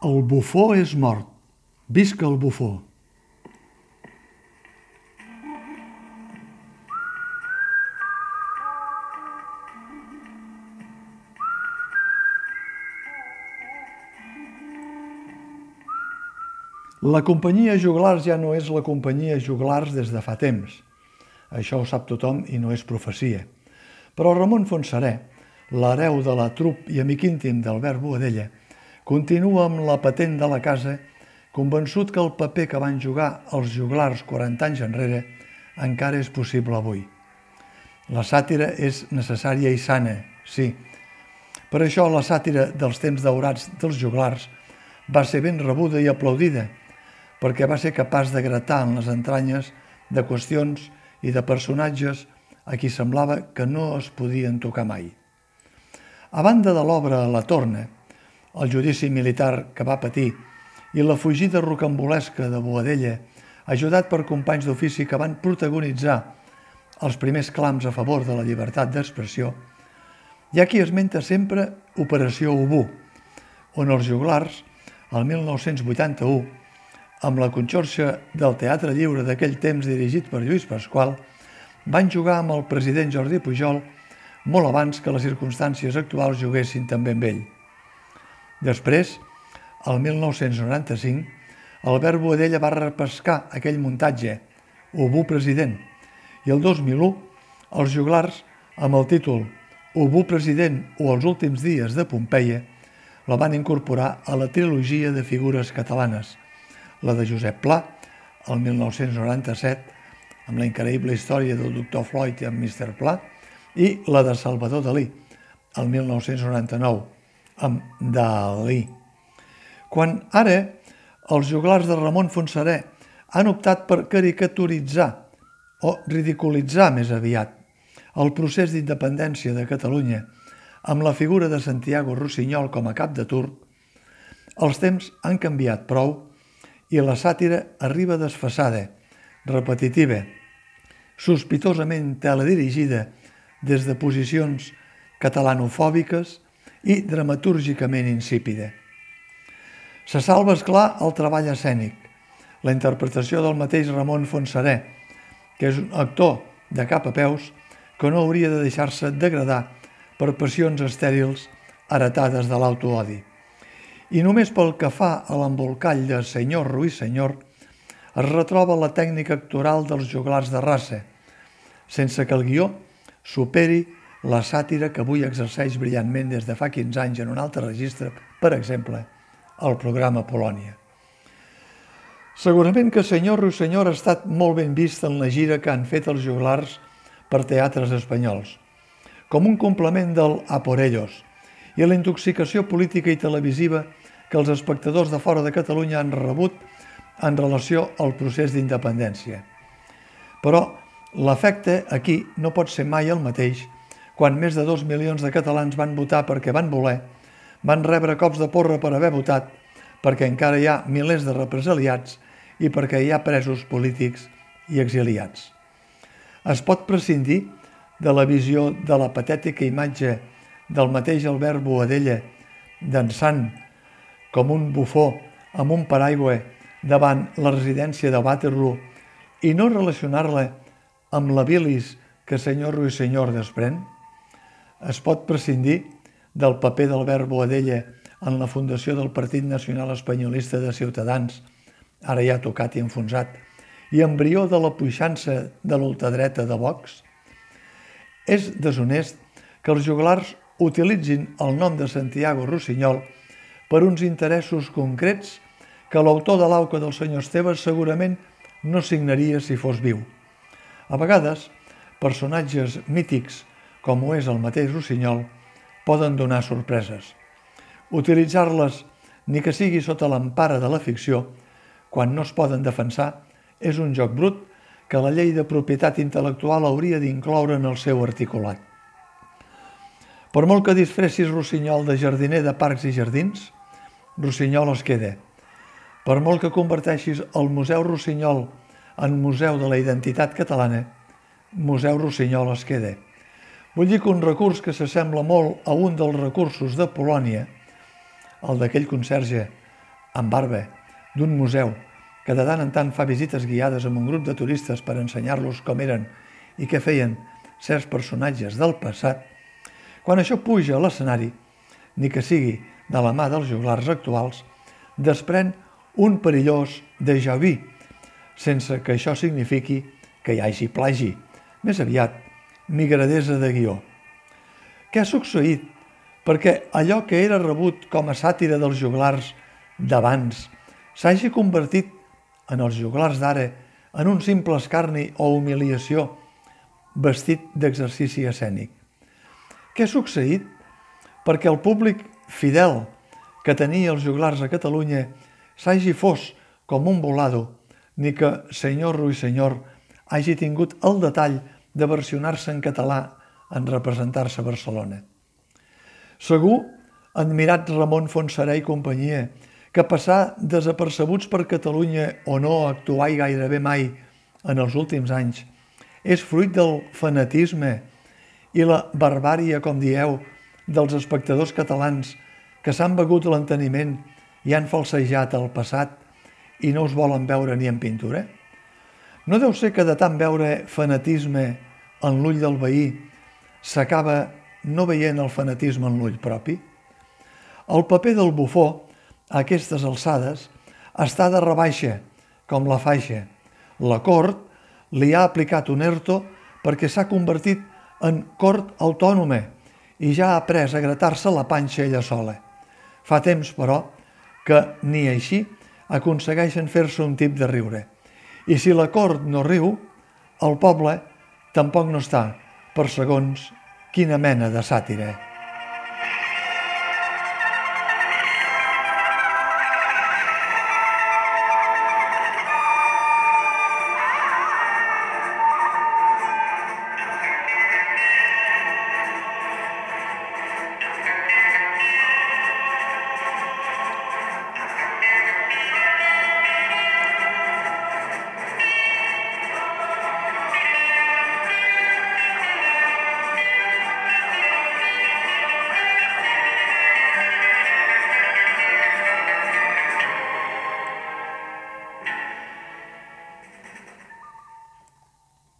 El bufó és mort. Visca el bufó! La companyia Juglars ja no és la companyia Juglars des de fa temps. Això ho sap tothom i no és profecia. Però Ramon Fonseré, l'hereu de la trup i amic íntim d'Albert Boadella, continua amb la patent de la casa, convençut que el paper que van jugar els juglars 40 anys enrere encara és possible avui. La sàtira és necessària i sana, sí. Per això la sàtira dels temps daurats dels juglars va ser ben rebuda i aplaudida, perquè va ser capaç de gratar en les entranyes de qüestions i de personatges a qui semblava que no es podien tocar mai. A banda de l'obra La Torna, el judici militar que va patir i la fugida rocambolesca de Boadella, ajudat per companys d'ofici que van protagonitzar els primers clams a favor de la llibertat d'expressió, hi ha qui esmenta sempre Operació Ubú, on els juglars, el 1981, amb la conxorxa del Teatre Lliure d'aquell temps dirigit per Lluís Pasqual, van jugar amb el president Jordi Pujol molt abans que les circumstàncies actuals juguessin també amb ell. Després, el 1995, Albert Boadella va repescar aquell muntatge, Ubú president, i el 2001, els juglars, amb el títol Ubú president o els últims dies de Pompeia, la van incorporar a la trilogia de figures catalanes, la de Josep Pla, el 1997, amb la increïble història del doctor Floyd i amb Mr. Pla, i la de Salvador Dalí, el 1999, amb Dalí. Quan ara els juglars de Ramon Fonseré han optat per caricaturitzar o ridiculitzar més aviat el procés d'independència de Catalunya amb la figura de Santiago Rossinyol com a cap de turc, els temps han canviat prou i la sàtira arriba desfassada, repetitiva, sospitosament teledirigida des de posicions catalanofòbiques i dramatúrgicament insípida. Se salva, esclar, el treball escènic, la interpretació del mateix Ramon Fonseré, que és un actor de cap a peus que no hauria de deixar-se degradar per passions estèrils heretades de l'autoodi. I només pel que fa a l'embolcall de senyor Ruiz Senyor, es retroba la tècnica actoral dels juglars de raça, sense que el guió superi la sàtira que avui exerceix brillantment des de fa 15 anys en un altre registre, per exemple, el programa Polònia. Segurament que Senyor Ruiz-Senyor ha estat molt ben vist en la gira que han fet els juglars per teatres espanyols, com un complement del A por ellos i la intoxicació política i televisiva que els espectadors de fora de Catalunya han rebut en relació al procés d'independència. Però l'efecte aquí no pot ser mai el mateix quan més de dos milions de catalans van votar perquè van voler, van rebre cops de porra per haver votat, perquè encara hi ha milers de represaliats i perquè hi ha presos polítics i exiliats. Es pot prescindir de la visió de la patètica imatge del mateix Albert Boadella dansant com un bufó amb un paraigua davant la residència de Waterloo i no relacionar-la amb la bilis que senyor Ruisenyor desprèn? Es pot prescindir del paper d'Albert Boadella en la fundació del Partit Nacional Espanyolista de Ciutadans, ara ja tocat i enfonsat, i embrió de la puixança de l'ultradreta de Vox? És deshonest que els juglars utilitzin el nom de Santiago Rossinyol per uns interessos concrets que l'autor de l'auca del senyor Esteves segurament no signaria si fos viu. A vegades, personatges mítics, com ho és el mateix Rossinyol, poden donar sorpreses. Utilitzar-les, ni que sigui sota l'empara de la ficció, quan no es poden defensar, és un joc brut que la llei de propietat intel·lectual hauria d'incloure en el seu articulat. Per molt que disfressis Rossinyol de jardiner de parcs i jardins, Rossinyol es queda. Per molt que converteixis el Museu Rossinyol en Museu de la Identitat Catalana, Museu Rossinyol es queda. Vull dir que un recurs que s'assembla molt a un dels recursos de Polònia, el d'aquell conserge amb barba, d'un museu, que de tant en tant fa visites guiades amb un grup de turistes per ensenyar-los com eren i què feien certs personatges del passat, quan això puja a l'escenari, ni que sigui de la mà dels juglars actuals, desprèn un perillós déjà vu, sense que això signifiqui que hi hagi plagi, més aviat migradesa de guió. Què ha succeït perquè allò que era rebut com a sàtira dels juglars d'abans s'hagi convertit en els juglars d'ara en un simple escarni o humiliació vestit d'exercici escènic. Què ha succeït? Perquè el públic fidel que tenia els juglars a Catalunya s'hagi fos com un volado, ni que senyor Ruisenyor hagi tingut el detall de versionar-se en català en representar-se a Barcelona. Segur, admirat Ramon Fonserà i companyia, que passar desapercebuts per Catalunya o no actuar gairebé mai en els últims anys és fruit del fanatisme i la barbària, com dieu, dels espectadors catalans que s'han begut l'enteniment i han falsejat el passat i no us volen veure ni en pintura? No deu ser que de tant veure fanatisme en l'ull del veí s'acaba no veient el fanatisme en l'ull propi? El paper del bufó, a aquestes alçades, està de rebaixa, com la faixa. La cort li ha aplicat un ERTO perquè s'ha convertit en cort autònoma i ja ha après a gratar-se la panxa ella sola. Fa temps, però, que ni així aconsegueixen fer-se un tip de riure. I si la cort no riu, el poble tampoc no està per segons quina mena de sàtira.